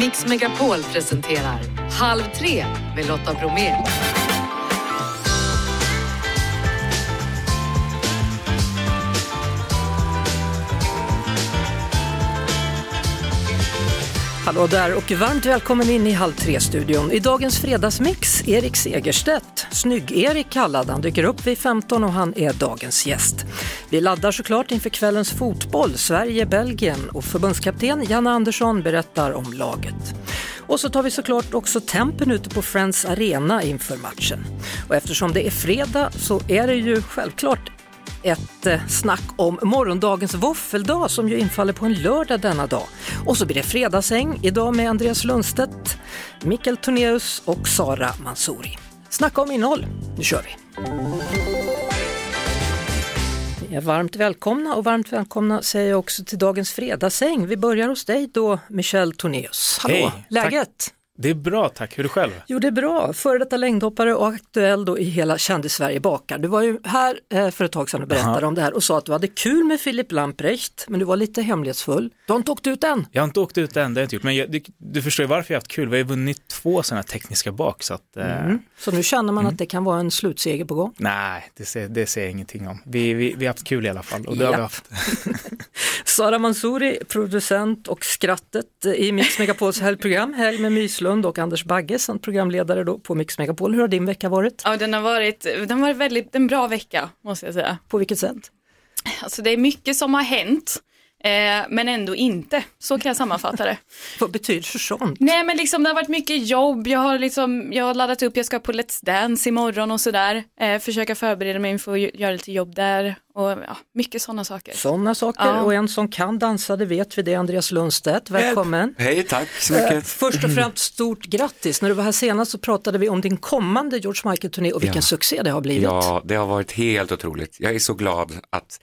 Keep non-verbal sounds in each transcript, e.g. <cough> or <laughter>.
Mix Megapol presenterar Halv tre med Lotta Bromé. Hallå där och varmt välkommen in i Halv tre-studion. I dagens fredagsmix, Erik Segerstedt. Snygg-Erik kallad, han dyker upp vid 15 och han är dagens gäst. Vi laddar såklart inför kvällens fotboll, Sverige-Belgien och förbundskapten Janne Andersson berättar om laget. Och så tar vi såklart också tempen ute på Friends Arena inför matchen. Och eftersom det är fredag så är det ju självklart ett eh, snack om morgondagens våffeldag som ju infaller på en lördag denna dag. Och så blir det fredagsäng idag med Andreas Lundstedt, Mikael Tornéus och Sara Mansouri. Snacka om innehåll, nu kör vi! Är varmt välkomna och varmt välkomna säger jag också till dagens fredagsäng. Vi börjar hos dig då, Michel Tornéus. Hallå, Hej, läget? Det är bra tack, hur är det själv? Jo, det är bra. Före detta längdhoppare och aktuell då i hela kändis-Sverige bakar. Du var ju här eh, för ett tag sedan och berättade Aha. om det här och sa att du hade kul med Filip Lamprecht, men du var lite hemlighetsfull. Du har inte åkt ut än. Jag har inte åkt ut än, det har jag inte gjort, men jag, du, du förstår ju varför jag har haft kul. Vi har ju vunnit två sådana tekniska bak, så att eh, Mm. Så nu känner Mm. man att det kan vara en slutseger på gång. nej, det ser, det ser jag ingenting om. Vi, vi, vi har haft kul i alla fall och det har vi Japp. haft. <laughs> Sara Mansouri, producent och skrattet i Mix Megapols helgprogram, Helg med Myslund och Anders Bagge som programledare då på Mix Megapol. Hur har din vecka varit? Ja, den har varit, den har varit väldigt en bra vecka måste jag säga. På vilket sätt? Alltså det är mycket som har hänt, eh, men ändå inte. Så kan jag sammanfatta det. <laughs> Vad betyder sånt? Nej men liksom det har varit mycket jobb, jag har liksom, jag har laddat upp, jag ska på Let's Dance imorgon och sådär. Eh, försöka förbereda mig inför att gö- göra lite jobb där och ja, mycket sådana saker. Sådana saker Ja. och en som kan dansa, det vet vi, det är Andreas Lundstedt. Välkommen! Hej, tack så Eh, mycket. Först och främst stort grattis! När du var här senast så pratade vi om din kommande George Michael-turné och vilken Ja. succé det har blivit. Ja, det har varit helt otroligt. Jag är så glad att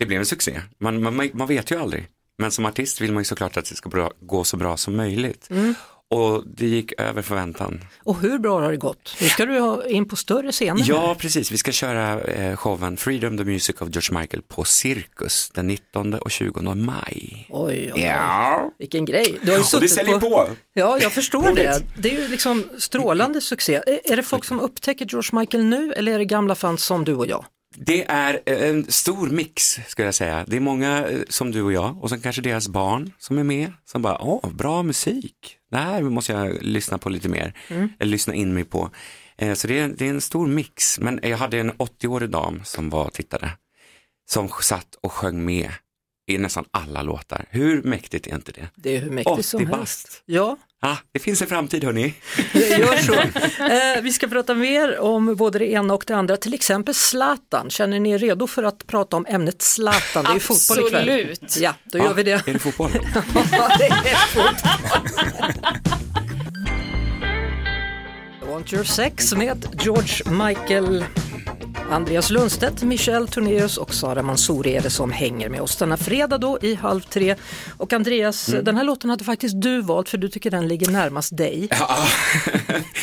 det blev en succé. Man, man, man vet ju aldrig. Men som artist vill man ju såklart att det ska bra, gå så bra som möjligt. Mm. Och det gick över förväntan. Och hur bra har det gått? Nu ska du ha in på större scener. Ja, precis. Vi ska köra eh, showen Freedom the Music of George Michael på Cirkus den 19 och 20 maj. Oj, oj. Ja, Vilken grej. Du har ju och det säljer på. Ja, jag förstår det. Det är ju liksom strålande succé. Är- Är det folk som upptäcker George Michael nu eller är det gamla fans som du och jag? Det är en stor mix skulle jag säga. Det är många eh, som du och jag och sen kanske deras barn som är med som bara, åh, bra musik. Det här måste jag lyssna på lite mer, eller lyssna in mig på. Eh, Så det är, det är en stor mix, men jag hade en 80-årig dam som var och tittade, som satt och sjöng med i nästan alla låtar. Hur mäktigt är inte det? Det är hur mäktigt 80 som helst. bast. Ja, Ah, det finns en framtid hörni. det gör så. <laughs> Eh, vi ska prata mer om både det ena och det andra, till exempel Zlatan. Känner ni er redo för att prata om ämnet Zlatan? Det är ju fotboll ikväll. Absolut. Ja, då gör vi det. Är det fotboll? <laughs> Ja, det är fotboll. Want your sex med George Michael. Andreas Lundstedt, Michel Tornéus och Sara Mansouri är det som hänger med oss denna fredag då i halv tre. Och Andreas, den här låten hade faktiskt du valt för du tycker den ligger närmast dig. <laughs> Ja,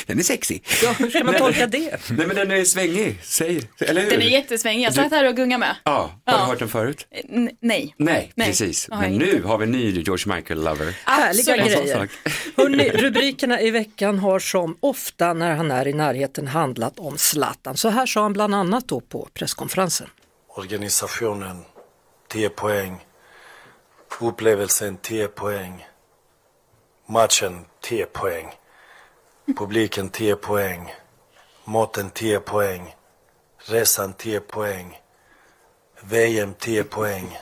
den är sexig. Ja, hur ska man tolka det? Nej men den är svängig, säg, eller hur? Den är jättesvängig, jag satt här och gungar med. Ja, har du Ja. hört den förut? N- nej. Nej, Nej, precis. Men nu har vi en ny George Michael-lover. Härliga Absolut. Grejer. Hörrni, rubrikerna i veckan har som ofta när han är i närheten handlat om Zlatan. Så här sa han bland annat då på presskonferensen. Organisationen 10 poäng. Upplevelsen 10 poäng. Matchen 10 poäng. Publiken 10 poäng. Maten 10 poäng. Resan 10 poäng. VM 10 poäng.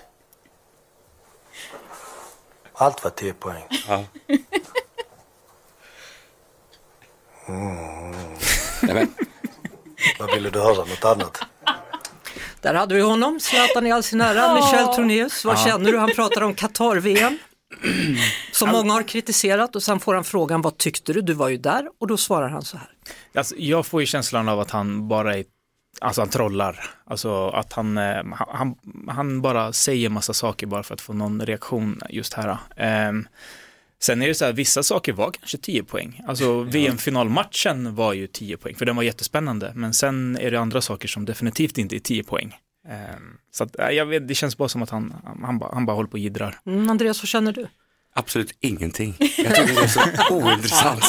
Allt var 10 poäng. Ja. Nej, men, <laughs> Vad ville du höra? Något annat? Där hade vi honom, Zlatan i all sin ära, Michel Tornéus. Vad känner du? Han pratar om Qatar-VM. <clears throat> Som många har kritiserat och sen får han frågan vad tyckte du? Du var ju där och då svarar han så här. Alltså, jag får ju känslan av att han bara är, alltså han trollar. Alltså att han, eh, han, han bara säger massa saker bara för att få någon reaktion just här. Ehm, Sen är det så här, vissa saker var kanske 10 poäng. Alltså VM-finalmatchen var ju 10 poäng, för den var jättespännande. Men sen är det andra saker som definitivt inte är 10 poäng. Ehm, Så att, jag vet, det känns bara som att han, han, bara, han bara håller på och jiddrar. Mm, Andreas, vad känner du? absolut ingenting. Jag tycker det är så ointressant.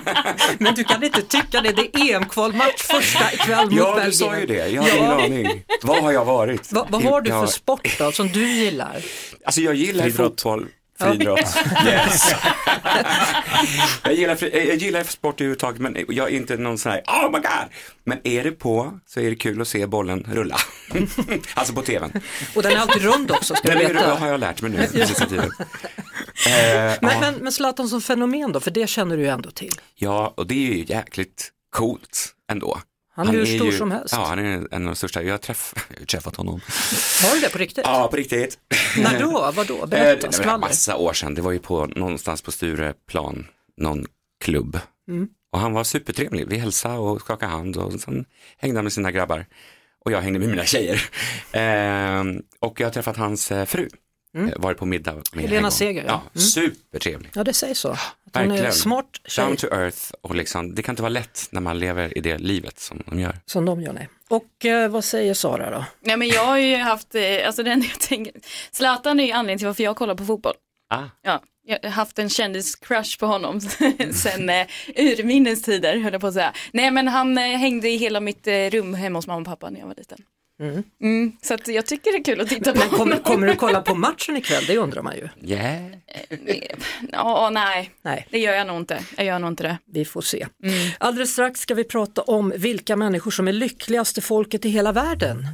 <laughs> Men du kan inte tycka det, det är EM-kvalmatch första ikväll mot Ja, Belgien. du sa ju det. Jag har Ja. ingen aning. Vad har jag varit? Va, vad har du Ja, för sport då, som du gillar? Alltså jag gillar fotboll. Friidrott. <laughs> Yes. <laughs> jag, gillar, fri- jag gillar sport överhuvudtaget men jag är inte någon sån här, oh my god. Men är det på så är det kul att se bollen rulla. <laughs> alltså på tvn. Och den är alltid rund också, ska Den du är, det veta. har jag lärt mig nu tiden. Eh, Men, ja. men, men Zlatan som fenomen då, för det känner du ju ändå till. ja, och det är ju jäkligt coolt ändå. Han är hur stor som helst. Ja, han är en av de största. Jag har träff, <laughs> träffat honom. Har du det på riktigt? Ja, på riktigt. <laughs> När då? Vad då? Eh, Berätta, skvaller. massa år sedan, det var ju på någonstans på Stureplan, någon klubb. Mm. Och han var supertrevlig, vi hälsade och skakade hand och sen hängde han med sina grabbar. Och jag hängde med mina tjejer. <laughs> Ehm, och jag har träffat hans eh, fru, mm. varit på middag med Helena. Seger, ja. ja. Supertrevlig. Ja, det sägs så. Att hon är Verkligen. smart tjej, Down to earth och liksom, det kan inte vara lätt när man lever i det livet som de gör. som de gör. Nej. Och eh, vad säger Sara då? Nej men jag har ju haft, eh, alltså den <laughs> jag tänker, Zlatan är ju anledningen till varför jag kollar på fotboll. Ah. Ja, jag har haft en kändis-crush på honom <laughs> sen eh, urminnes tider höll jag på att säga. Nej men han eh, hängde i hela mitt eh, rum hemma hos mamma och pappa när jag var liten. Mm, så att jag tycker det är kul att titta på. Kommer, kommer du kolla på matchen ikväll? Det undrar man ju. Yeah. Ja, nej, Nej, det gör jag nog inte. Jag gör nog inte det. vi får se. Alldeles strax ska vi prata om vilka människor som är lyckligaste folket i hela världen.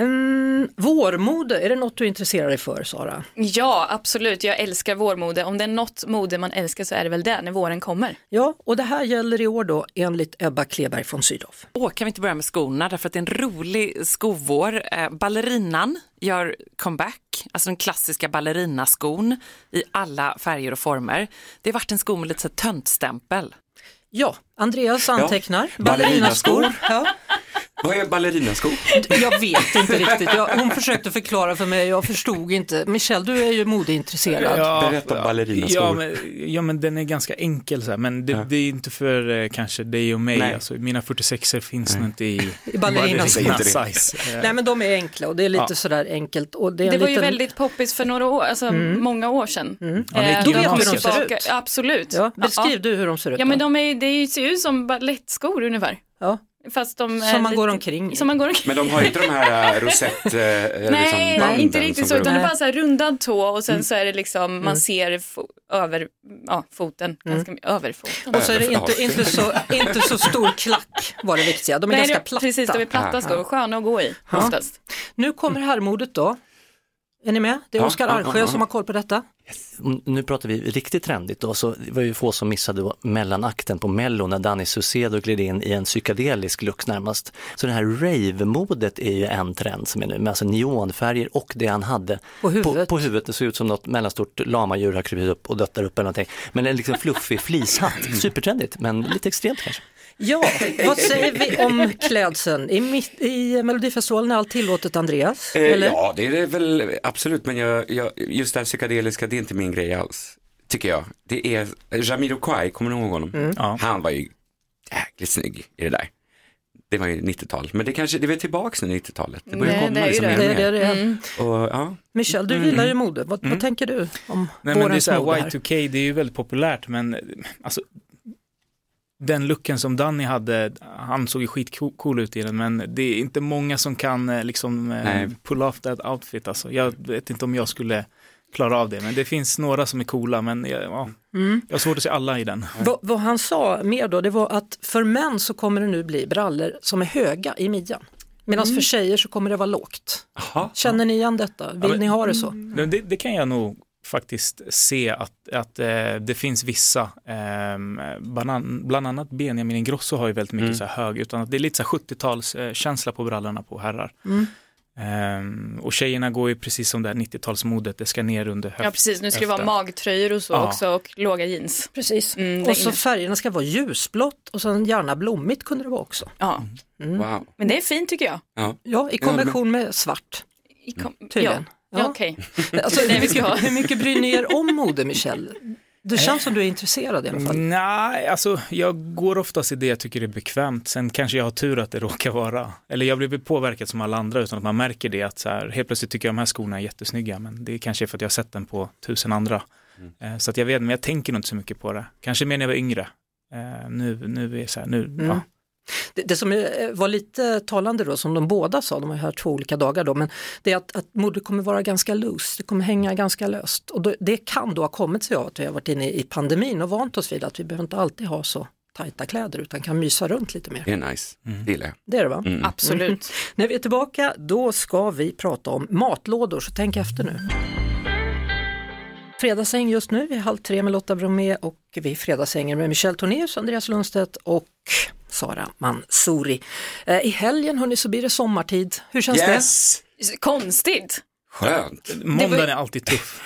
Mm, vårmode, är det något du intresserar dig för Sara? Ja, absolut. Jag älskar vårmode. Om det är något mode man älskar så är det väl det, när våren kommer. Ja, och det här gäller i år då enligt Ebba Kleberg von Sydow. Åh, kan vi inte börja med skorna därför att det är en rolig skovår. Eh, ballerinan gör comeback, alltså den klassiska ballerinaskon i alla färger och former. Det har varit en sko med lite töntstämpel. Ja, Andreas antecknar. ballerinaskor. Ballerinaskor. Ja. Vad är ballerinaskor? Jag vet inte riktigt. Jag, hon försökte förklara för mig, jag förstod inte. Michelle, du är ju modeintresserad. Berätta om ballerinaskor. Ja men, ja men den är ganska enkel så här, men det, det är inte för eh, kanske dig och mig. Nej. Alltså, mina 46 finns nog inte i I ballerinaskor. Nej men de är enkla och det är lite Ja. sådär enkelt. Och det Det var ju liten... väldigt poppis för några år, alltså många år sedan. Ja, det är Eh, Mm. Då vet vi hur de ser ut. Absolut. Ja, beskriv du hur de ser ut. Ja men de är, det ser ut som balettskor ungefär. ja. Fast de Som man lite, går omkring. Som man går omkring. Men de har inte de här uh, rosett, uh, <laughs> Nej, liksom inte riktigt så, utan det är bara så här rundad tå och sen så är det liksom, man ser fo- över ja, foten, ganska mycket över foten. Och så är det Ja. inte, inte, så, inte så stor klack var det viktiga. De är Nej, ganska platta. Precis, de är platta skor, sköna att gå i oftast. Nu kommer herrmodet då. Är ni med? Det är Ja, Oskar Arsjö ja, ja. som har koll på detta. Om- Nu pratar vi riktigt trendigt då, så det var ju få som missade då mellanakten på Mello när Danny Saucedo gled in i en psykedelisk look närmast. Så det här rave-modet är ju en trend som är nu, med alltså neonfärger och det han hade På huvudet. På, på huvudet, det såg ut som något mellanstort lamadjur har krupit upp och dött där uppe eller någonting. Men en liksom fluffig fleecehatt, <clears throat> supertrendigt men lite extremt kanske. Ja, vad säger vi om klädseln? I, mitt, i Melodifestivalen är allt tillåtet Andreas? Eh, Eller? ja, det är det väl absolut, men jag, jag, just det här psykedeliska, det är inte min grej alls. Tycker jag. Det är Jamiroquai, kommer ni ihåg honom? Mm. Ja. Han var ju jäkligt snygg i det där. Det var ju 90-tal, men det kanske, det är väl tillbaks nu 90-talet. Det börjar Nej, komma det är ju liksom det. Det det det är. Och, ja. Michel, du gillar ju mode. Vad, vad tänker du om Nej men det är så här, mode här? Y2K, det är ju väldigt populärt men alltså den looken som Danny hade, han såg ju skitcool ut i den men det är inte många som kan eh, liksom eh, Nej. pull off that outfit alltså. Jag vet inte om jag skulle klara av det men det finns några som är coola men jag, ja, Mm. jag har svårt att se alla i den. Vad, vad han sa mer då, det var att för män så kommer det nu bli brallor som är höga i midjan. Medan Mm. för tjejer så kommer det vara lågt. Jaha. Känner ni igen detta? Vill Ja, men- ni ha det så? Men Det, det kan jag nog faktiskt se att, att eh, det finns vissa, eh, bland, bland annat Benjamin Ingrosso har ju väldigt mycket Mm. så här hög, utan att det är lite så här 70-tals eh, på brallorna på herrar. Mm. Ehm, och tjejerna går ju precis som det här 90-talsmodet, det ska ner under höft. Ja precis, nu ska det vara höften. magtröjor och så Ja. också och låga jeans. Precis. Mm, och så inne. färgerna ska vara ljusblått och sen gärna blommigt kunde det vara också. Ja, Wow. men det är fint tycker jag. Ja. Ja, i kombination med svart. I kom- Tydligen. Ja, Ja. okej. <laughs> Alltså, Det hur, vi ska ha. mycket, hur mycket bryr ni er om mode, Michelle? Det känns som du är intresserad i alla fall. Nej, alltså jag går oftast i det jag tycker är bekvämt. Sen kanske jag har tur att det råkar vara. Eller jag blir påverkad som alla andra utan att man märker det att så här, helt plötsligt tycker jag de här skorna är jättesnygga. Men det är kanske för att jag har sett den på tusen andra. Eh, Så att jag vet, men jag tänker nog inte så mycket på det. Kanske mer när jag var yngre. Eh, Nu, nu är det så här, nu, ja. Det, det som eh, var lite talande då, som de båda sa, de har ju här två olika dagar då, men det är att, att modet kommer vara ganska loose, det kommer hänga ganska löst. Och då, det kan då ha kommit sig av att vi har varit inne i pandemin och vant oss vid att vi behöver inte alltid ha så tajta kläder utan kan mysa runt lite mer. Det är nice, det gillar jag. Det är det va? Mm. Absolut. När vi är tillbaka då ska vi prata om matlådor, så tänk efter nu. Fredagsäng just nu, vi är halv tre med Lotta Bromé och vi fredagshänger med Michel Tornéus, Andreas Lundstedt och Sara Mansouri. Eh, I helgen hörni så blir det sommartid, hur känns Yes! Konstigt. Skönt. Måndagen är alltid tuff.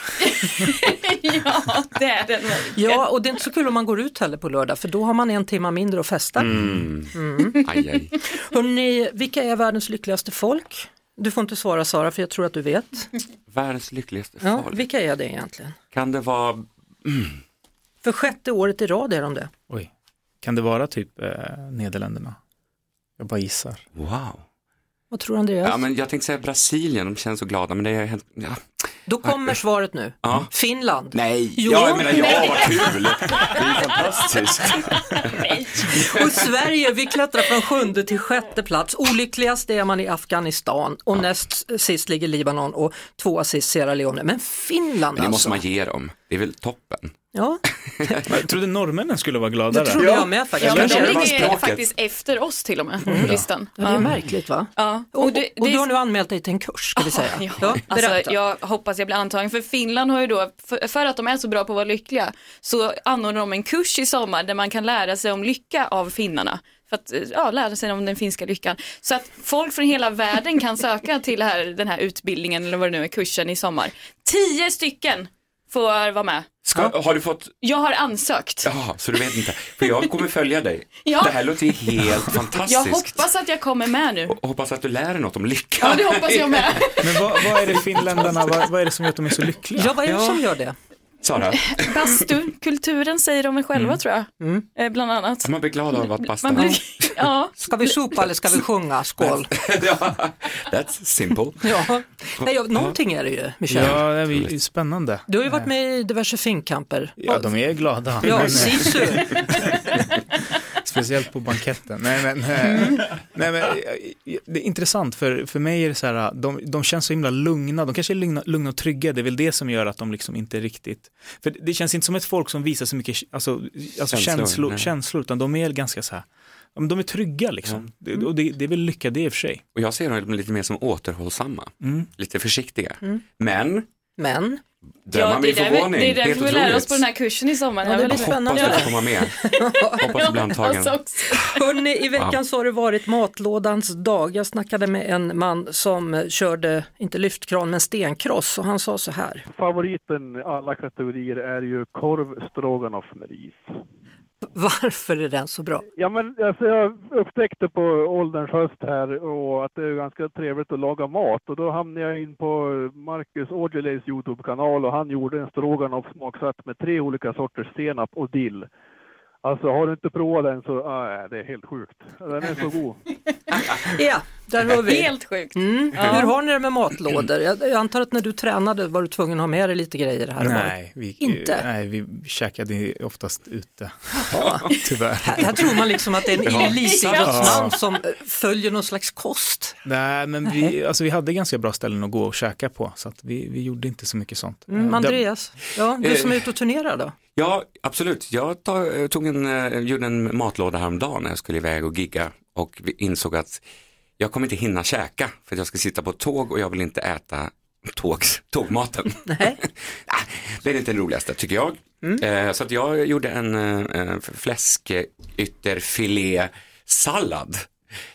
<laughs> ja, det är den. det? Ja, och det är inte så kul om man går ut heller på lördag för då har man en timma mindre att festa. Mm. Aj, aj. Hörrni, vilka är världens lyckligaste folk? Du får inte svara Sara för jag tror att du vet. Världens lyckligaste Ja, folk. vilka är det egentligen? Kan det vara, För sjätte året i rad är de det. Oj, kan det vara typ eh, Nederländerna? Jag bara gissar. wow. Vad tror Andreas? Ja, men jag tänkte säga Brasilien, de känns så glada, men det är helt, ja. Då kommer svaret nu. Ja. Finland. Nej, Jo. ja, jag menar ja, vad kul. Det är <laughs> fantastiskt. Och Sverige, vi klättrar från sjunde till sjätte plats. Olyckligast är man i Afghanistan och näst sist ligger Libanon och tvåa sist Sierra Leone. Men Finland Men det måste alltså. man ge dem, det är väl toppen. Ja, <laughs> Jag trodde norrmännen skulle vara det gladare. trodde jag med faktiskt. Ja, men de det ligger faktiskt efter oss till och med på listan. Ja, det är märkligt va? Ja. Och, och, det- och det du har nu anmält dig till en kurs ska vi säga. Ja, Ja, alltså, berätta. jag hoppas jag blir antagen för Finland har ju då, för, för att de är så bra på att vara lyckliga, så anordnar de en kurs i sommar där man kan lära sig om lycka av finnarna. För att ja, lära sig om den finska lyckan. Så att folk från hela världen kan söka till här, den här utbildningen eller vad det nu är, kursen i sommar. Tio stycken får vara med. Ska, Har du fått, Jag har ansökt. ja, så du vet inte, för jag kommer följa dig. <laughs> Ja. Det här låter ju helt <laughs> fantastiskt. Jag hoppas att jag kommer med nu. Och hoppas att du lär dig något om lycka. Ja, det hoppas jag med. <laughs> Men vad, vad är det finländarna, vad, vad är det som gör att de är så lyckliga? Ja, vad är det som gör det? Sara, <laughs> Bastukulturen säger de väl själva tror jag. Eh, bland annat. man blir glad av att basta. Man blir, <laughs> ja, Ska vi sopa eller ska vi sjunga? Skål! <laughs> ja, that's simple. Ja, Nej, någonting är det ju, Michel. Ja, det är spännande. Du har ju varit med i diverse finnkamper. Ja, de är glada. Ja, Sisu. Speciellt på banketten. Nej, men, eh, Mm. nej, men, eh, det är intressant för, för mig är det så här, de, de känns så himla lugna, de kanske är lugna, lugna och trygga, det är väl det som gör att de liksom inte riktigt, för det känns inte som ett folk som visar så mycket alltså, alltså Känslor, känslor, känslor, utan de är ganska så här, ja, de är trygga liksom. Det, och det, det är väl lycka det i och för sig. Och jag ser dem lite mer som återhållsamma, Mm. lite försiktiga. Men, Men, drömma ja, där vi, förvåning, det är därför vi lär oss på den här kursen i sommar. Ja, det Jag blir spännande. Hoppas du får vara med. <laughs> Hoppas du blir antagen. Hörni, i veckan så har det varit matlådans dag. Jag snackade med en man som körde, inte lyftkran, men stenkross och han sa så här. Favoriten i alla kategorier är ju korv stroganoff med ris. <laughs> Varför är den så bra? Ja, men alltså, jag upptäckte på ålderns höst här och att det är ganska trevligt att laga mat och då hamnade jag in på Marcus Aujalays Youtube-kanal och han gjorde en stroganoff smaksatt med tre olika sorters senap och dill. Alltså har du inte provat den så, ah, det är helt sjukt. Den är så god. <laughs> Ja, där hör vi. Helt sjukt. Mm. Hur har ni det med matlådor? Jag, jag antar att när du tränade var du tvungen att ha med dig lite grejer här. Nej, vi, Inte? nej, vi käkade oftast ute. Ja. <laughs> Tyvärr. Här, här tror man liksom att det är en Ja. elitidrottsman som eh, följer någon slags kost. Nej, men vi, alltså, vi hade ganska bra ställen att gå och käka på, så att vi, vi gjorde inte så mycket sånt. Mm, Det- Andreas, ja, du som är ute och turnerar då? Ja, absolut. Jag tog en, eh, gjorde en matlåda häromdagen när jag skulle iväg och gigga och vi insåg att jag kommer inte hinna käka för att jag ska sitta på tåg och jag vill inte äta tågs, tågmaten. Nej. <laughs> Ah, det är inte det roligaste tycker jag. Eh, så att jag gjorde en eh, fläskytterfilé sallad.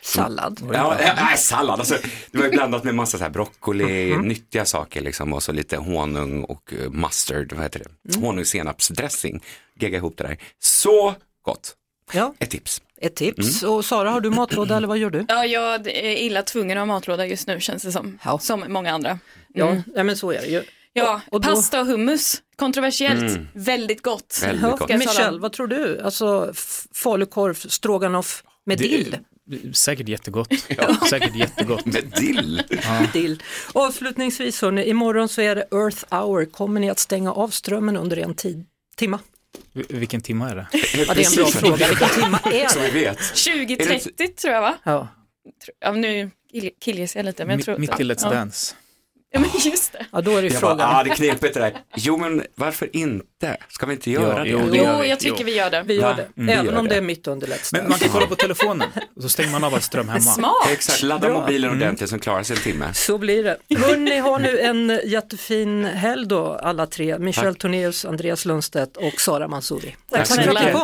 Sallad. Ja, äh, äh, sallad, alltså, det var blandat med massa så här broccoli, nyttiga saker liksom och så lite honung och eh, mustard, vad heter det, honungssenapsdressing. Gegga ihop det där. Så gott, Ja, ett tips. Ett tips. Och Sara, har du matlåda eller vad gör du? Ja, jag är illa tvungen att ha matlåda just nu känns det som. Ja. Som många andra. Ja, Mm. ja men så är det ju. Ja, Och då- pasta och hummus. Kontroversiellt. Mm. Väldigt gott. Väldigt Ja, gott. Michel, vad tror du? Alltså falukorv, stroganoff med Det- dill. Säkert jättegott. <laughs> Säkert jättegott. Med dill. dill. Avslutningsvis hörni, imorgon så är det Earth hour. Kommer ni att stänga av strömmen under en tid, timma? Vilken timme är det? Ja, det är en bra fråga. Vilken timma är det? vet. 2030 tror jag va? Ja. Ja, nu kill- killgissar jag lite men jag tror Mitt i Let's ja. Dance. Ja, men just det. ja, då är det Jag bara, frågan. ah, det är knepigt det där. Jo, men varför inte? Ska vi inte göra Ja, det? jo, det Jo, jag tycker Jo. vi gör det. Vi gör det, Mm, även gör om det. är mitt under Let's Men man kan kolla på telefonen och så stänger man av ett ström hemma. Smart. Exakt, ladda Bra. mobilen ordentligt som klarar sig en timme. Så blir det. <laughs> Hörni, har nu en jättefin helg då, alla tre. Michel Tornéus, Andreas Lundstedt och Sara Mansouri. Tack så för att mycket.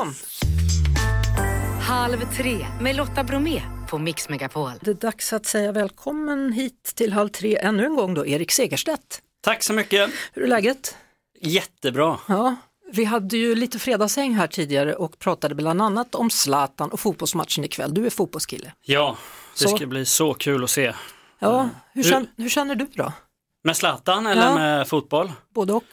Halv tre med Lotta Bromé på Mix Megapol. Det är dags att säga välkommen hit till Halv tre ännu en gång då, Erik Segerstedt. Tack så mycket. Hur är läget? Jättebra. Ja, vi hade ju lite fredagshäng här tidigare och pratade bland annat om Zlatan och fotbollsmatchen ikväll. Du är fotbollskille. Ja, det Så. ska bli så kul att se. Ja, hur, Hur- känner, hur känner du då? Med Zlatan eller Ja. med fotboll? Både och?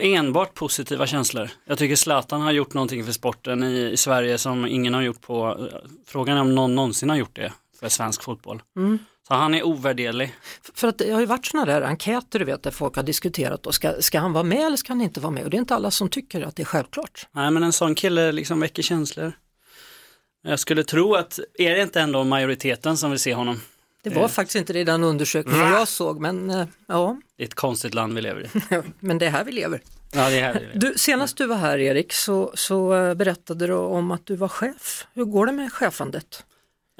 Enbart positiva känslor. Jag tycker Zlatan har gjort någonting för sporten i, i Sverige som ingen har gjort på, frågan är om någon någonsin har gjort det för svensk fotboll. Mm. Så han är ovärderlig. För att det har ju varit sådana där enkäter du vet där folk har diskuterat och ska, ska han vara med eller ska han inte vara med? Och det är inte alla som tycker att det är självklart. Nej men en sån kille liksom väcker känslor. Jag skulle tro att, är det inte ändå majoriteten som vill se honom? Det var faktiskt inte det i den undersökningen Va? jag såg men eh, ja, Det är ett konstigt land vi lever i. <laughs> men det är här vi lever. Ja, det är här vi lever. Du, senast du var här Erik så, så eh, berättade du om att du var chef. Hur går det med chefandet?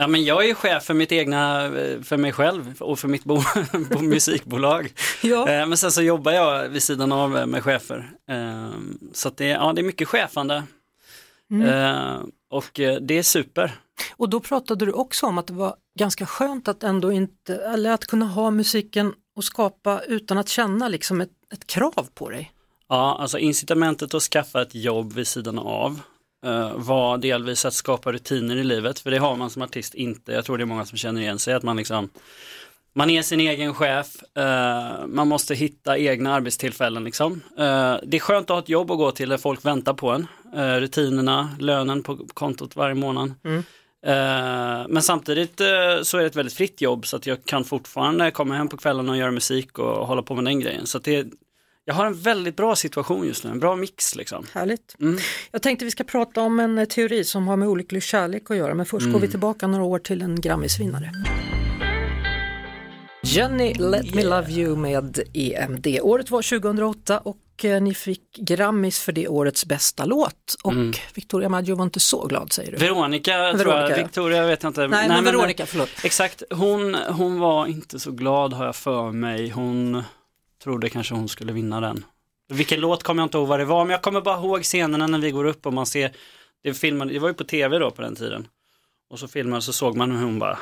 Ja men jag är chef för mitt egna, eh, för mig själv och för mitt bo, <laughs> bo, musikbolag. Ja. Eh, Men sen så jobbar jag vid sidan av eh, med chefer. Eh, Så det, ja, det är mycket chefande. Eh, Och eh, det är super. Och då pratade du också om att det var ganska skönt att ändå inte, eller att kunna ha musiken och skapa utan att känna liksom ett, ett krav på dig. Ja, alltså incitamentet att skaffa ett jobb vid sidan av eh, var delvis att skapa rutiner i livet, för det har man som artist inte. Jag tror det är många som känner igen sig, att man liksom man är sin egen chef, eh, man måste hitta egna arbetstillfällen liksom. Eh, det är skönt att ha ett jobb att gå till där folk väntar på en. Rutinerna, lönen på kontot varje månad. Eh, men samtidigt eh, så är det ett väldigt fritt jobb så att jag kan fortfarande komma hem på kvällen och göra musik och hålla på med den grejen. Så det, jag har en väldigt bra situation just nu, en bra mix liksom. Härligt. Mm. Jag tänkte vi ska prata om en eh, teori som har med olycklig kärlek att göra men först går vi tillbaka några år till en Grammisvinnare. Jenny Let Me Love You med EMD. Året var 2008 och eh, ni fick Grammis för det årets bästa låt och Victoria Maggio var inte så glad säger du. Veronica, tror Veronica, jag, ja. Victoria vet jag inte. Nej, men Veronica, förlåt. Exakt, hon, hon var inte så glad har jag för mig. Hon trodde kanske hon skulle vinna den. Vilken låt kommer jag inte ihåg vad det var, men jag kommer bara ihåg scenerna när vi går upp och man ser, det, filmade, det var ju på tv då på den tiden. Och så filmade så såg man hur hon bara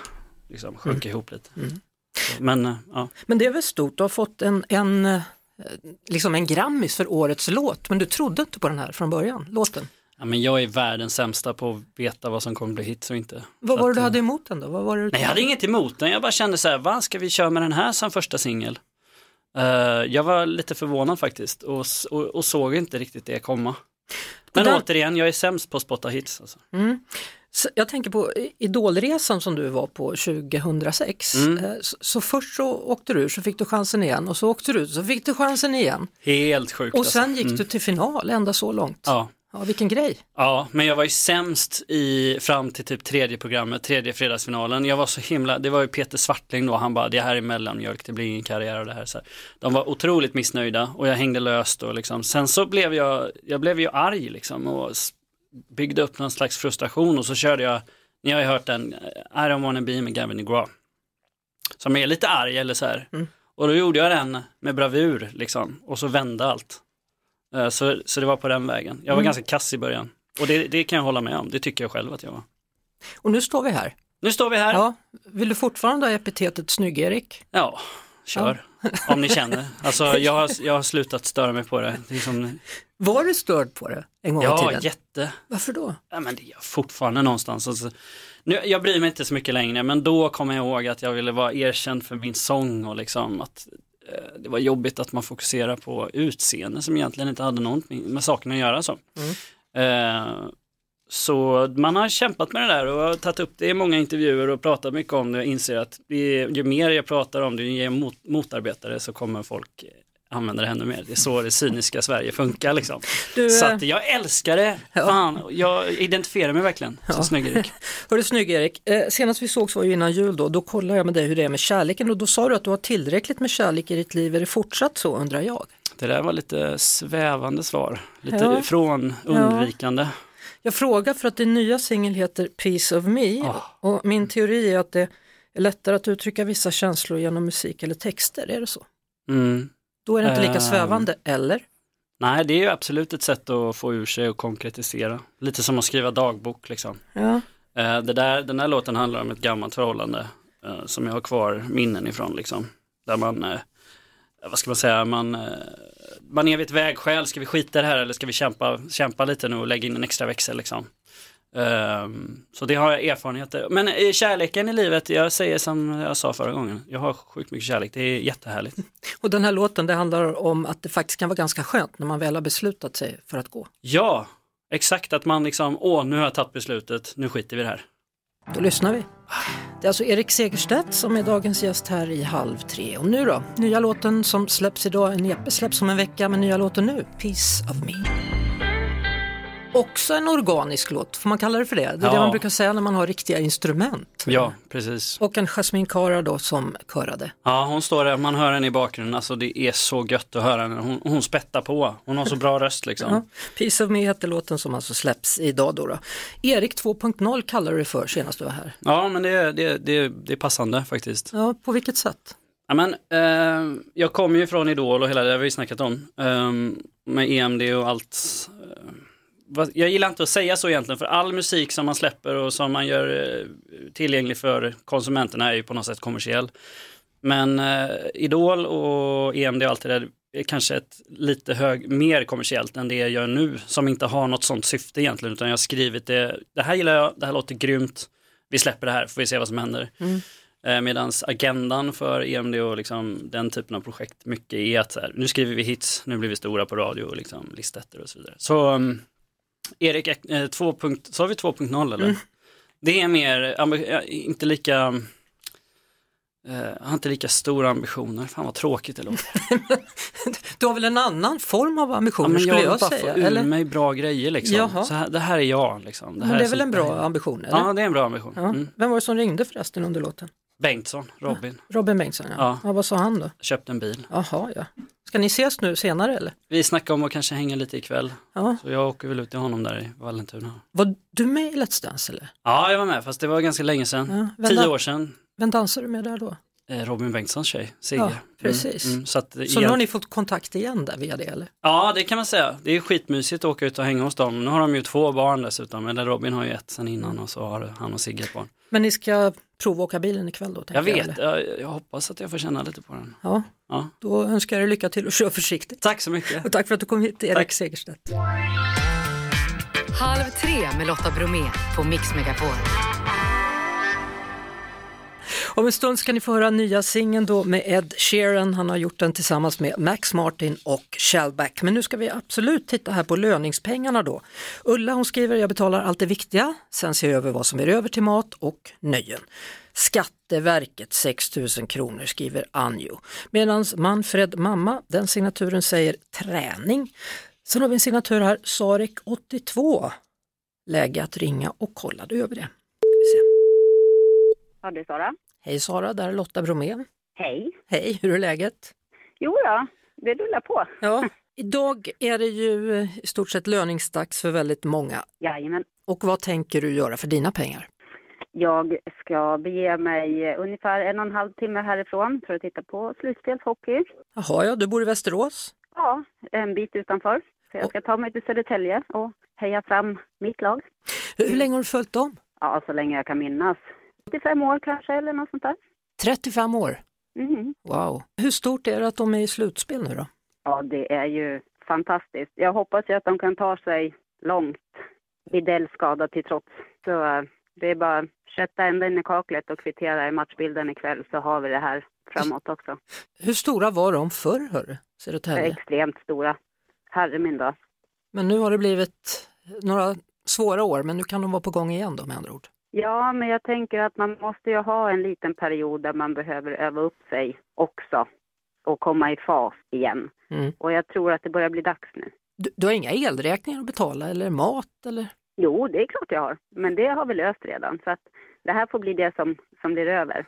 liksom sjönk ihop lite. Men eh, ja, Men det är väl stort, du har fått en, en, eh, liksom en Grammis för årets låt men du trodde inte på den här från början, låten. ja, men jag är världens sämsta på att veta vad som kommer bli hits och inte. Vad var det du eh, hade emot den då? Vad var det Nej, jag hade inget emot den. Jag bara kände så här, vad ska vi köra med den här som första singel? Eh, jag var lite förvånad faktiskt och, och, och såg inte riktigt det komma. Men den- återigen, jag är sämst på att spotta hits. Alltså. Så Jag tänker på Idolresan som du var på 2006. Mm. Eh, Så, så först så åkte du ur så fick du chansen igen och så åkte du ut så fick du chansen igen. Helt sjukt. Och sen alltså. gick Mm. du till final, ända så långt. Ja. Ja, vilken grej. ja, men jag var ju sämst i, fram till typ tredje programmet, tredje fredagsfinalen. Jag var så himla, det var ju Peter Svartling då, han bara, det här är mellanmjölk, det blir ingen karriär och det här. Så här. De var otroligt missnöjda och jag hängde löst och liksom. Sen så blev jag, jag blev ju arg liksom och byggde upp någon slags frustration och så körde jag, ni har ju hört den, I don't wanna be med Gavin DeGraw. Som är lite arg eller så här. Och då gjorde jag den med bravur liksom och så vände allt. Eh, Så, så det var på den vägen. Jag var ganska kass i början. Och det, det kan jag hålla med om, det tycker jag själv att jag var. Och nu står vi här. Nu står vi här. Ja, vill du fortfarande ha epitetet Snygg-Erik? Ja, kör. Om ni känner. <laughs> Alltså jag har, jag har slutat störa mig på det. det är som, Var du störd på det en gång i ja, tiden? jätte. Varför då? Ja, men det är jag fortfarande någonstans. Alltså, nu, jag bryr mig inte så mycket längre, men då kommer jag ihåg att jag ville vara erkänd för min sång och liksom att det var jobbigt att man fokuserar på utseende som egentligen inte hade någonting med saken att göra. Så. Eh, så man har kämpat med det där och har tagit upp det i många intervjuer och pratat mycket om det och inser att ju, ju mer jag pratar om det, ju mer mot, motarbetare så kommer folk använda det ännu mer. Det är så det cyniska Sverige funkar liksom. Du, så eh, att jag älskar det. Fan, jag identifierar mig verkligen som snygg-Erik. <laughs> Hörru snygg Erik, eh, senast vi sågs var ju innan jul då, då kollade jag med dig hur det är med kärleken och då sa du att du har tillräckligt med kärlek i ditt liv, är det fortsatt så undrar jag? Det där var lite svävande svar, lite Ja. från Ja. undvikande. Jag frågar för att din nya singel heter Piece of Me och min teori är att det är lättare att uttrycka vissa känslor genom musik eller texter, är det så? Mm. Då är det inte lika Ehm. svävande, eller? Nej, det är ju absolut ett sätt att få ur sig och konkretisera. Lite som att skriva dagbok liksom. Ja. Eh, Det där, den här låten handlar om ett gammalt förhållande eh, som jag har kvar minnen ifrån liksom. Där man, eh, vad ska man säga, man, man är vid ett vägskäl, ska vi skita i det här eller ska vi kämpa, kämpa lite nu och lägga in en extra växel liksom. Ehm, Så det har jag erfarenheter. Men eh, kärleken i livet, jag säger som jag sa förra gången, jag har sjukt mycket kärlek, det är jättehärligt. <laughs> Och den här låten det handlar om att det faktiskt kan vara ganska skönt när man väl har beslutat sig för att gå. Ja, exakt att man liksom, åh nu har jag tagit beslutet, nu skiter vi i det här. Då lyssnar vi. Det är alltså Erik Segerstedt som är dagens gäst här i Halv tre. Och nu då, nya låten som släpps idag, en EP släpps om en vecka, men nya låten nu, Piece of Me. Också en organisk låt, får man kalla det för det? Det är det Ja. man brukar säga när man har riktiga instrument. Ja, precis. Och en Jasmine Kara då som körade. Ja, hon står där, man hör henne i bakgrunden, alltså det är så gött att höra henne. Hon, hon spettar på, hon har så bra röst liksom. Ja. Piece of Me heter låten som alltså släpps idag då. då. Erik 2.0 kallar du det för senast du var här. Ja, men det, det, det, det är passande faktiskt. Ja, på vilket sätt? Ja, men, eh, jag kommer ju från Idol och hela det har vi snackat om. Eh, med EMD och allt. Jag gillar inte att säga så egentligen, för all musik som man släpper och som man gör eh, tillgänglig för konsumenterna är ju på något sätt kommersiell. Men eh, Idol och EMD och allt det där är kanske ett lite hög, mer kommersiellt än det jag gör nu, som inte har något sånt syfte egentligen, utan jag har skrivit det, det här gillar jag, det här låter grymt, vi släpper det här, får vi se vad som händer. Mm. Eh, Medan agendan för EMD och liksom den typen av projekt mycket är att här, nu skriver vi hits, nu blir vi stora på radio och liksom listettor och så vidare. Så um, Erik, eh, 2. punkt- sa vi 2.0 eller? Mm. Det är mer, ja, inte lika, eh, har inte lika stora ambitioner. Fan vad tråkigt det låter. <laughs> Du har väl en annan form av Ja, ambitioner men skulle jag jag, vill bara säga? få ur mig bra grejer liksom. Så här, det här är jag liksom. Det, Men det är väl en bra superhärligt. ambition? Eller? Ja, det är en bra ambition. Ja. Mm. Vem var det som ringde förresten under låten? Bengt,son Robin, Robin Bengtsson, ja. Ja. ja. Vad sa han då? köpte en bil. Jaha, ja. Ska ni ses nu senare eller? Vi snackade om att kanske hänga lite ikväll. Ja. Så jag åker väl ut till honom där i Vallentuna. Var du med i Let's Dance eller? Ja, jag var med, fast det var ganska länge sedan. Ja, Tio år sedan. Vem dansar du med där då? Eh, Robin Bengtssons tjej, Sigge. Ja, precis. Mm, mm, så att, Så nu har ni fått kontakt igen där via det eller? Ja, det kan man säga. Det är skitmysigt att åka ut och hänga hos dem. Nu har de ju två barn dessutom, eller Robin har ju ett sedan innan och så har han och Sigge ett barn. Men ni ska prova åka bilen ikväll då? Jag vet, jag, jag hoppas att jag får känna lite på den. Ja, Ja. då önskar jag dig lycka till och kör försiktigt. Tack så mycket. Och tack för att du kom hit Erik Tack. Segerstedt. Halv tre med Lotta Bromé på Mix Megapol. Om en stund ska ni få höra nya singeln då med Ed Sheeran. Han har gjort den tillsammans med Max Martin och Shellback. Men nu ska vi absolut titta här på löningspengarna då. Ulla hon skriver, jag betalar allt det viktiga, sen ser jag över vad som är över till mat och nöjen. Skatteverket 6 000 kronor skriver Anjo. Medan Manfred mamma, den signaturen säger träning. Sen har vi en signatur här, Sarek 82. Läge att ringa och kolla över det. Ja, det är Sara. Hej Sara, där är Lotta Bromé. Hej. Hej, hur är läget? Jo då, det rullar på. Ja, idag är det ju i stort sett löningsdags för väldigt många. Jajamän. Och vad tänker du göra för dina pengar? Jag ska bege mig ungefär en och en halv timme härifrån för att titta på slutspelshockey. Jaha, ja, du bor i Västerås. Ja, en bit utanför. Så jag ska ta mig till Södertälje och heja fram mitt lag. Hur hur länge har du följt dem? Ja, så länge jag kan minnas. 85 år kanske eller något sånt där. 35 år. Mhm. Wow. Hur stort är det att de är i slutspel nu då? Ja, det är ju fantastiskt. Jag hoppas ju att de kan ta sig långt. Widell skada till trots. Så eh, det är bara att sätta änden i kaklet och kvittera i matchbilden ikväll så har vi det här framåt också. Hur stora var de förr, hörru, Södertälje? Extremt stora. Herre min dag. Men nu har det blivit några svåra år, men nu kan de vara på gång igen då med andra ord. Ja, men jag tänker att man måste ju ha en liten period där man behöver öva upp sig också och komma i fas igen. Mm. Och jag tror att det börjar bli dags nu. Du, du har inga elräkningar att betala eller mat eller? Jo, det är klart jag har, men det har vi löst redan. Så att det här får bli det som, som blir över.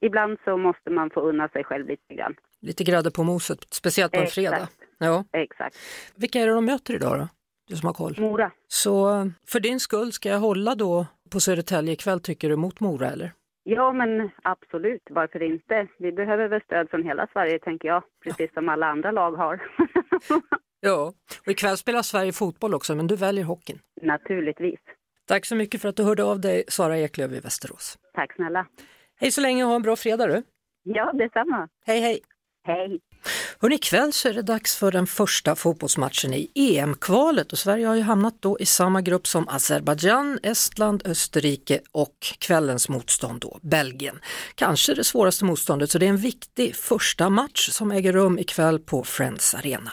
Ibland så måste man få unna sig själv lite grann. Lite grädde på moset, speciellt på en Exakt. fredag. Ja. Exakt. Vilka är det de möter idag då? Du som har koll. Mora. Så för din skull ska jag hålla då på Södertälje ikväll tycker du mot Mora eller? Ja, men absolut. Varför inte? Vi behöver väl stöd från hela Sverige, tänker jag. Precis som alla andra lag har. <laughs> Ja, och ikväll spelar Sverige fotboll också men du väljer hockeyn. Naturligtvis. Tack så mycket för att du hörde av dig Sara Eklöf i Västerås. Tack snälla. Hej så länge och ha en bra fredag du. Ja, detsamma. Hej hej! Hej! Hörrni, ikväll så är det dags för den första fotbollsmatchen i EM-kvalet och Sverige har ju hamnat då i samma grupp som Azerbajdzjan, Estland, Österrike och kvällens motstånd då, Belgien. Kanske det svåraste motståndet så det är en viktig första match som äger rum ikväll på Friends Arena.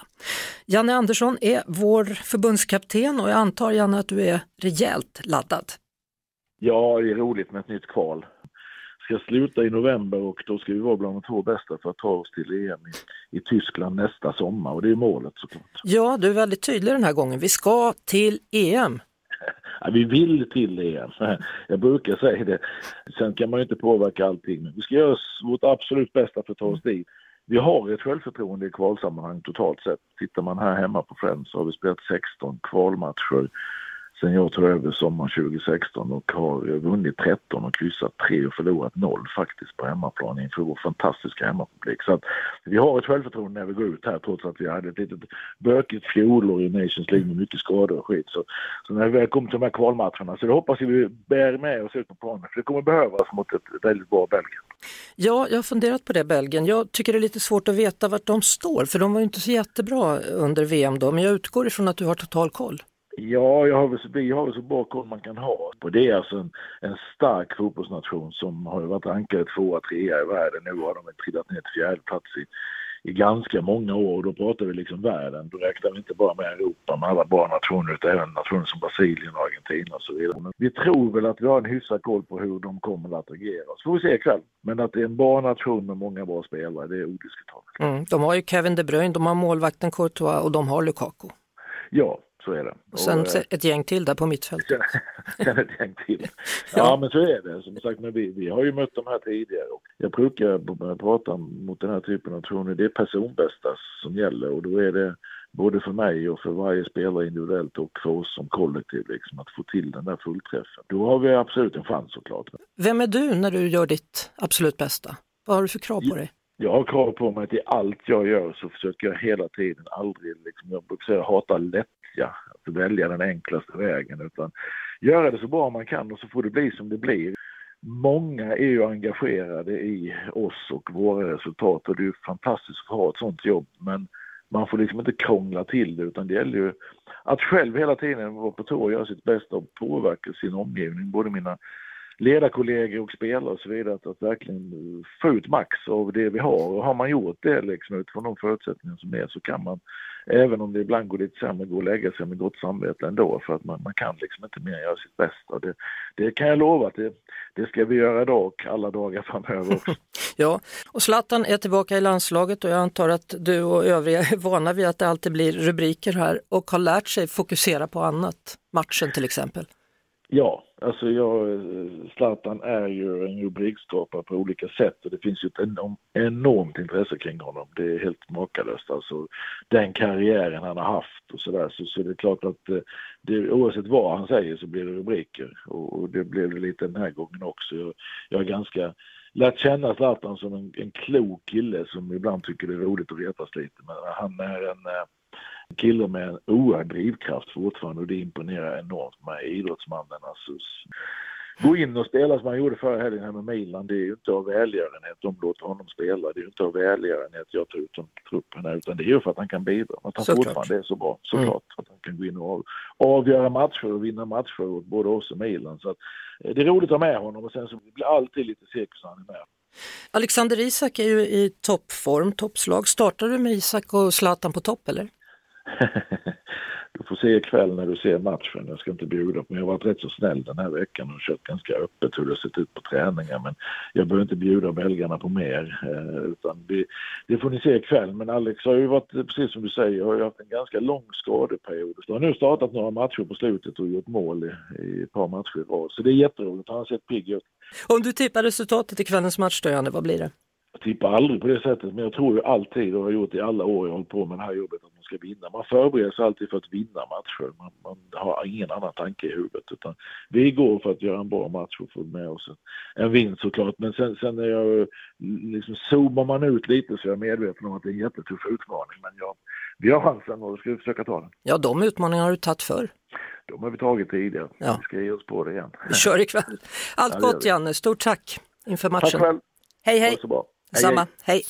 Janne Andersson är vår förbundskapten och jag antar Janne att du är rejält laddad. Ja, det är roligt med ett nytt kval. Ska sluta i november och då ska vi vara bland de två bästa för att ta oss till EM i, i Tyskland nästa sommar och det är målet såklart. Ja, du är väldigt tydlig den här gången. Vi ska till EM. <laughs> Ja, vi vill till EM, <laughs> jag brukar säga det. Sen kan man ju inte påverka allting, men vi ska göra vårt absolut bästa för att ta oss dit. Vi har ett självförtroende i kvalsammanhang totalt sett. Tittar man här hemma på Friends så har vi spelat 16 kvalmatcher sen jag tog över sommaren 2016 och har vunnit 13 och kryssat 3 och förlorat 0 faktiskt på hemmaplan inför vår fantastiska hemmapublik. Så att vi har ett självförtroende när vi går ut här trots att vi hade ett litet bökigt fjolår i Nations League med mycket skador och skit. Så, så när vi väl kommer till de här kvalmatcherna så det hoppas vi bär med oss ut på planen för det kommer behövas mot ett väldigt bra Belgien. Ja, jag har funderat på det Belgien. Jag tycker det är lite svårt att veta vart de står för de var ju inte så jättebra under VM då, men jag utgår ifrån att du har total koll. Ja, jag har väl, vi har väl så bra koll man kan ha. Och det är alltså en, en stark fotbollsnation som har varit rankade tvåa, trea i världen. Nu har de trillat ner till fjärde plats i, i ganska många år. Och då pratar vi liksom världen. Då räknar vi inte bara med Europa med alla bra nationer utan även nationer som Brasilien Argentina och så vidare. Men vi tror väl att vi har en hyfsad koll på hur de kommer att agera. Så får vi se ikväll. Men att det är en bra nation med många bra spelare, det är odiskutabelt. Mm, de har ju Kevin De Bruyne, de har målvakten Courtois och de har Lukaku. Ja, så är det. Och sen Och, eh, ett gäng till där på mittfältet. <laughs> Sen ett gäng till. <laughs> Ja, men så är det. Som sagt, men vi, vi har ju mött de här tidigare. Och jag brukar prata mot den här typen av nationer. Det är personbästa som gäller och då är det både för mig och för varje spelare individuellt och för oss som kollektiv liksom, att få till den där fullträffen. Då har vi absolut en chans såklart. Vem är du när du gör ditt absolut bästa? Vad har du för krav på dig? Jag har krav på mig att i allt jag gör så försöker jag hela tiden aldrig, liksom, jag brukar säga hata välja, att välja den enklaste vägen utan göra det så bra man kan och så får det bli som det blir. Många är ju engagerade i oss och våra resultat och det är ju fantastiskt att ha ett sånt jobb men man får liksom inte krångla till det utan det gäller ju att själv hela tiden vara på tå och göra sitt bästa och påverka sin omgivning, både mina ledarkollegor och spelare och så vidare, att, att verkligen få ut max av det vi har. Och har man gjort det liksom, utifrån de förutsättningar som är så kan man, även om det ibland går lite sämre, gå och lägga sig med gott samvete ändå för att man, man kan liksom inte mer göra sitt bästa. Det, det kan jag lova att det, det ska vi göra idag och alla dagar framöver också. <laughs> <laughs> Ja, och Zlatan är tillbaka i landslaget och jag antar att du och övriga är vana vid att det alltid blir rubriker här och har lärt sig fokusera på annat. Matchen till exempel. Ja, alltså jag, eh, Zlatan är ju en rubrikskapare på olika sätt och det finns ju ett enorm, enormt intresse kring honom. Det är helt makalöst alltså. Den karriären han har haft och sådär så, så det är klart att eh, det, oavsett vad han säger så blir det rubriker och, och det blev det lite den här gången också. Jag, jag är ganska lärt känna Zlatan som en, en klok kille som ibland tycker det är roligt att retas lite men han är en eh, kille med en oerhörd drivkraft fortfarande och det imponerar enormt med idrottsmannen. Alltså, gå in och spela som han gjorde förra helgen här med Milan, det är ju inte av välgörenhet de låter honom spela. Det är ju inte av välgörenhet jag tar ut truppen här, utan det är ju för att han kan bidra. Att han Såklart. fortfarande är så bra, såklart. Att han kan gå in och av, avgöra matcher och vinna matcher åt både oss och Milan. Så att, eh, det är roligt att ha med honom och sen så blir det alltid lite cirkus när han är med. Alexander Isak är ju i toppform, toppslag. Startar du med Isak och Zlatan på topp eller? <laughs> Du får se ikväll när du ser matchen. Jag ska inte bjuda på, men jag har varit rätt så snäll den här veckan och kört ganska öppet hur det sett ut på träningar. Men jag behöver inte bjuda belgarna på mer. Eh, utan vi, det får ni se ikväll. Men Alex har ju varit, precis som du säger, har ju haft en ganska lång skadeperiod. Han har nu startat några matcher på slutet och gjort mål i, i ett par matcher i rad. Så det är jätteroligt. Han har sett pigg ut. Om du tippar resultatet i kvällens match då, Janne, vad blir det? Jag tippar aldrig på det sättet, men jag tror ju alltid och har gjort i alla år jag hållit på med det här jobbet ska vinna. Man förbereder sig alltid för att vinna matcher. Man, man har ingen annan tanke i huvudet. Utan vi går för att göra en bra match och få med oss en, en vinst såklart. Men sen, sen är jag, liksom, zoomar man ut lite så är jag medveten om att det är en jättetuff utmaning. Men jag, vi har chansen och då ska vi försöka ta den. Ja, de utmaningarna har du tagit förr. De har vi tagit tidigare. Ja. Vi ska ge oss på det igen. <laughs> Vi kör ikväll. Allt Ja, gott. Janne, stort tack inför matchen. Tack själv. Hej Ha hej! det så bra. Hej, Samma, hej.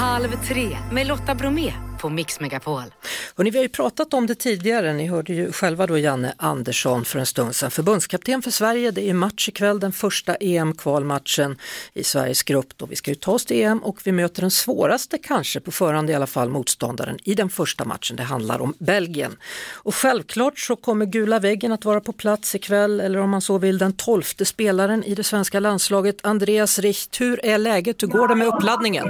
Halv tre med Lotta Bromé på Mix Megapol. Hörrni, vi har ju pratat om det tidigare, ni hörde ju själva då Janne Andersson för en stund sedan. Förbundskapten för Sverige, det är match ikväll, den första EM-kvalmatchen i Sveriges grupp. Då vi ska ju ta oss till EM och vi möter den svåraste, kanske på förhand i alla fall, motståndaren i den första matchen. Det handlar om Belgien. Och självklart så kommer gula väggen att vara på plats ikväll, eller om man så vill den tolfte spelaren i det svenska landslaget, Andreas Richt. Hur är läget? Hur går det med uppladdningen?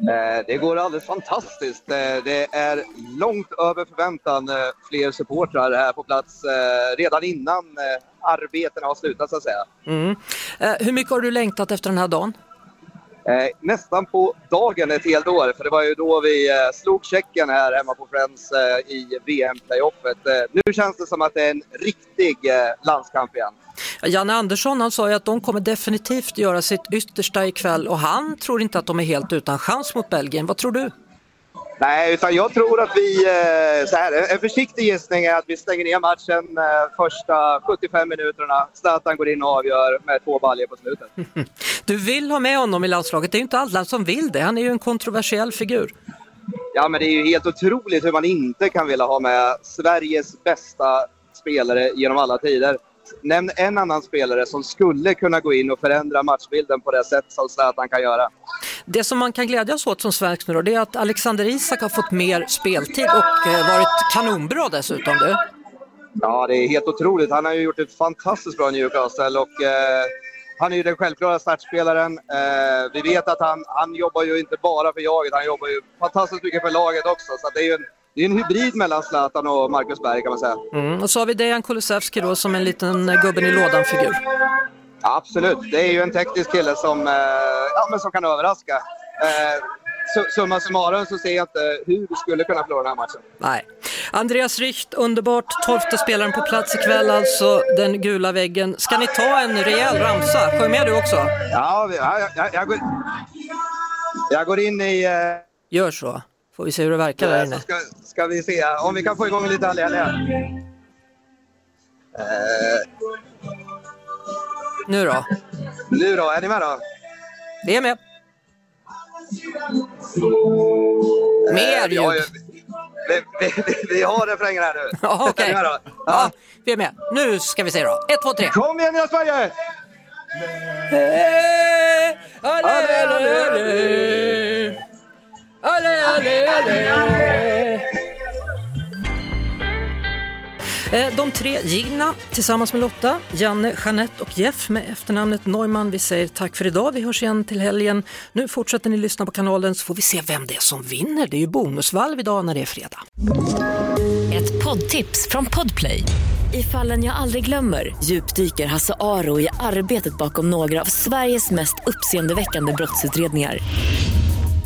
Eh, det går alldeles fantastiskt. Eh, det är långt över förväntan eh, fler supportrar här på plats redan innan arbetena har slutat så att säga. Mm. Hur mycket har du längtat efter den här dagen? Eh, Nästan på dagen ett helt år, för det var ju då vi eh, slog Tjeckien här hemma på Friends eh, i VM-playoffet. Eh, Nu känns det som att det är en riktig eh, landskamp igen. Janne Andersson han sa ju att de kommer definitivt göra sitt yttersta ikväll och han tror inte att de är helt utan chans mot Belgien. Vad tror du? Nej, utan jag tror att vi, eh, så här, en försiktig gissning är att vi stänger ner matchen eh, första 75 minuterna. Zlatan går in och avgör med två baljor på slutet. <laughs> Du vill ha med honom i landslaget, det är ju inte alla som vill det. Han är ju en kontroversiell figur. Ja, men det är ju helt otroligt hur man inte kan vilja ha med Sveriges bästa spelare genom alla tider. Nämn en annan spelare som skulle kunna gå in och förändra matchbilden på det sätt som Zlatan kan göra. Det som man kan glädjas åt som svensk nu då, det är att Alexander Isak har fått mer speltid och eh, varit kanonbra dessutom. Du. Ja, det är helt otroligt. Han har ju gjort ett fantastiskt bra Newcastle och eh, han är ju den självklara startspelaren. Eh, vi vet att han, han jobbar ju inte bara för jaget, han jobbar ju fantastiskt mycket för laget också. Så det är ju en, det är en hybrid mellan Zlatan och Marcus Berg kan man säga. Mm. Och så har vi Dejan Kulusevski då som en liten gubben i lådan-figur. Absolut, det är ju en teknisk kille som, eh, ja, men som kan överraska. Eh, su- summa summarum så ser jag inte hur vi skulle kunna förlora den här matchen. Nej. Andreas Richt, underbart. Tolfte spelaren på plats ikväll, alltså den gula väggen. Ska ni ta en rejäl ramsa? Sjung med du också. Ja, jag, jag, jag, går, jag går in i... Eh, Gör så, får vi se hur det verkar där så inne. ska, ska vi se om vi kan få igång lite allé. Eh, Nu då? nu då, är ni med då? Vi är med. Mer vi har ju, ljud. vi, vi, vi, vi har refrängen här nu. <laughs> Ja, okej. Med då? Ja, vi är med. Nu ska vi se då. Ett, två, tre. Kom igen nya Sverige! Hey, alle, alle, alle. Alle, alle, alle. Eh, de tre Gina tillsammans med Lotta, Janne, Jeanette och Jeff med efternamnet Neumann. Vi säger tack för idag. Vi hörs igen till helgen. Nu fortsätter ni lyssna på kanalen så får vi se vem det är som vinner. Det är ju bonusvalv idag när det är fredag. Ett poddtips från Podplay. I fallen jag aldrig glömmer djupdyker Hasse Aro i arbetet bakom några av Sveriges mest uppseendeväckande brottsutredningar.